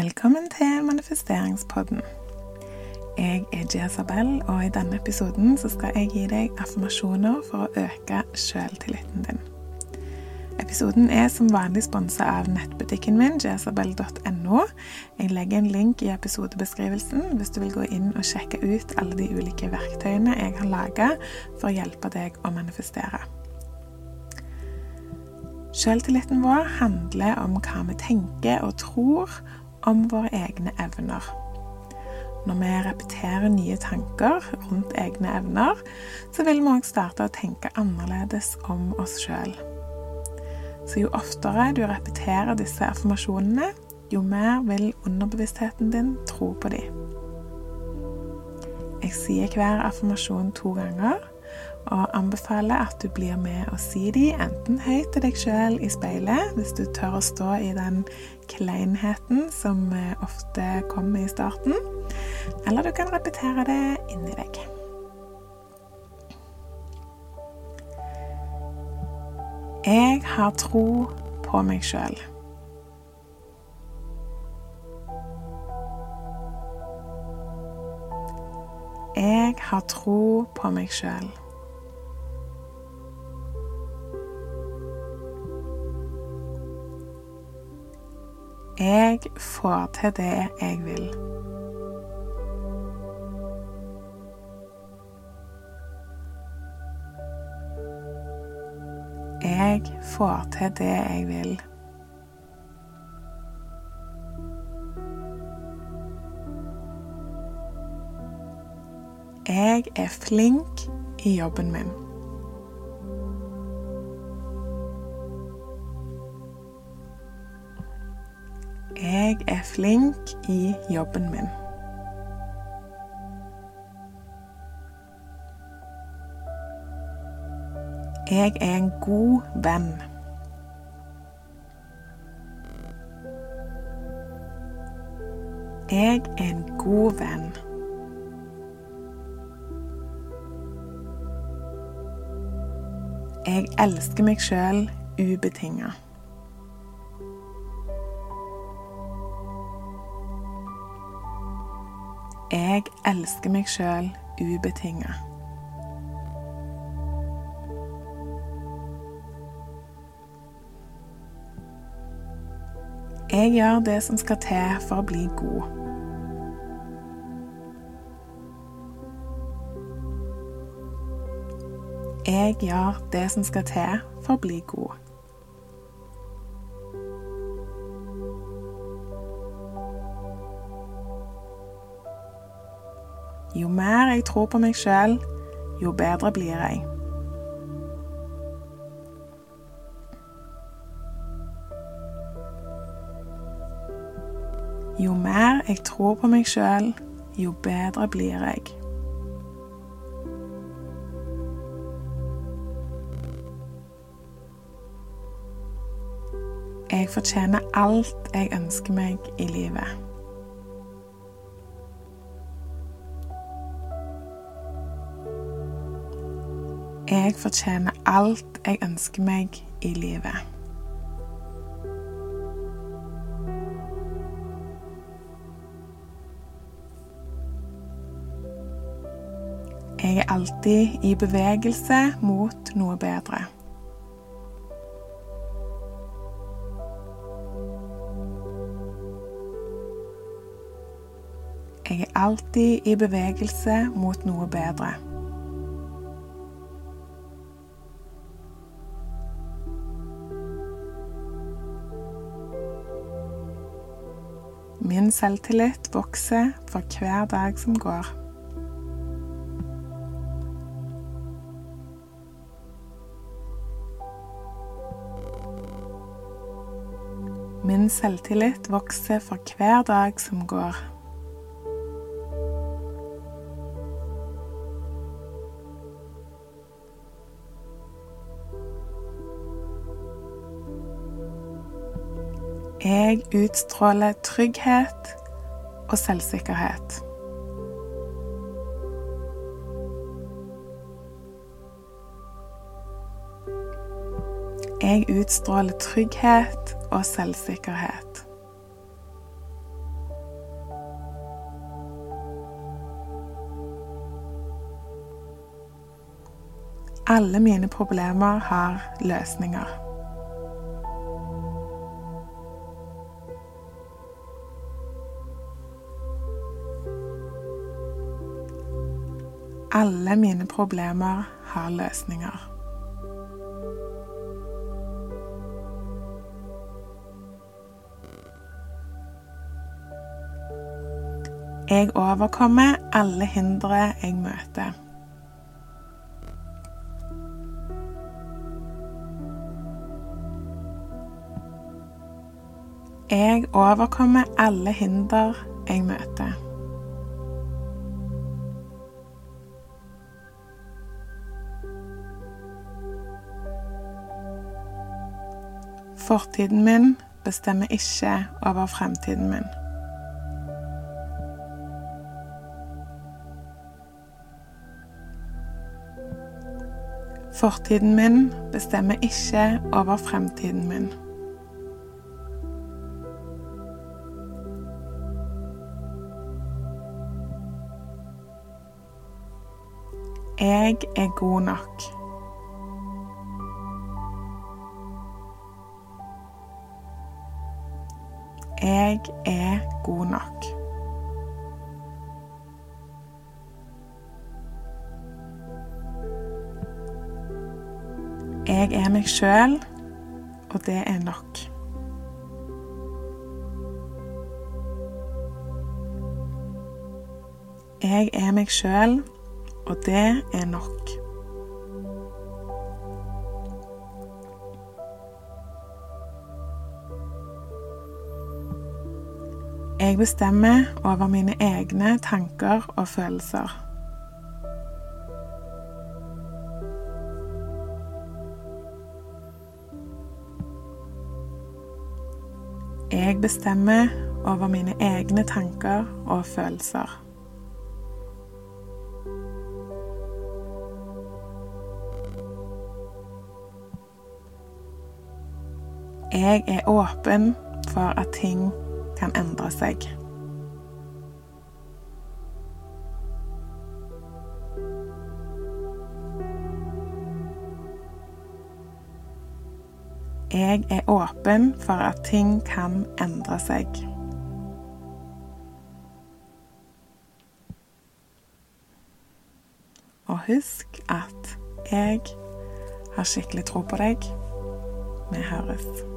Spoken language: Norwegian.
Velkommen til manifesteringspodden. Jeg er Jezabel, og i denne episoden skal jeg gi deg affirmasjoner for å øke selvtilliten din. Episoden er som vanlig sponsa av nettbutikken min, jezabel.no. Jeg legger en link i episodebeskrivelsen hvis du vil gå inn og sjekke ut alle de ulike verktøyene jeg har laga for å hjelpe deg å manifestere. Selvtilliten vår handler om hva vi tenker og tror om våre egne evner. Når vi repeterer nye tanker rundt egne evner, så vil vi òg starte å tenke annerledes om oss sjøl. Så jo oftere du repeterer disse affirmasjonene, jo mer vil underbevisstheten din tro på dem. Jeg sier hver affirmasjon to ganger, og anbefaler at du blir med og si de, enten høyt til deg sjøl i speilet, hvis du tør å stå i den kleinheten som eh, ofte kommer i starten, eller du kan repetere det inni deg. Jeg har tro på meg sjøl. Jeg har tro på meg sjøl. Jeg får til det jeg vil. Jeg får til det jeg vil. Jeg er flink i jobben min. Jeg er flink i jobben min. Jeg er en god venn. Jeg er en god venn. Jeg elsker meg sjøl ubetinga. Jeg elsker meg sjøl ubetinga. Jeg gjør det som skal til for å bli god. Jeg gjør det som skal til for å bli god. Jo mer jeg tror på meg sjøl, jo bedre blir jeg. Jo mer jeg tror på meg sjøl, jo bedre blir jeg. Jeg fortjener alt jeg ønsker meg i livet. Jeg fortjener alt jeg ønsker meg i livet. Jeg er alltid i bevegelse mot noe bedre. Jeg er alltid i bevegelse mot noe bedre. Min selvtillit vokser for hver dag som går. Min selvtillit vokser for hver dag som går. Jeg utstråler trygghet og selvsikkerhet. Jeg utstråler trygghet og selvsikkerhet. Alle mine problemer har løsninger. Alle mine problemer har løsninger. Jeg overkommer alle hindre jeg møter. Jeg overkommer alle hinder jeg møter. Fortiden min bestemmer ikke over fremtiden min. Fortiden min bestemmer ikke over fremtiden min. Jeg er god nok. Jeg er god nok. Jeg er meg sjøl, og det er nok. Jeg er meg sjøl, og det er nok. Jeg bestemmer over mine egne tanker og følelser. Jeg bestemmer over mine egne tanker og følelser. Jeg er åpen for at ting kan endre seg. Jeg er åpen for at ting kan endre seg. Og husk at jeg har skikkelig tro på deg. Vi høres.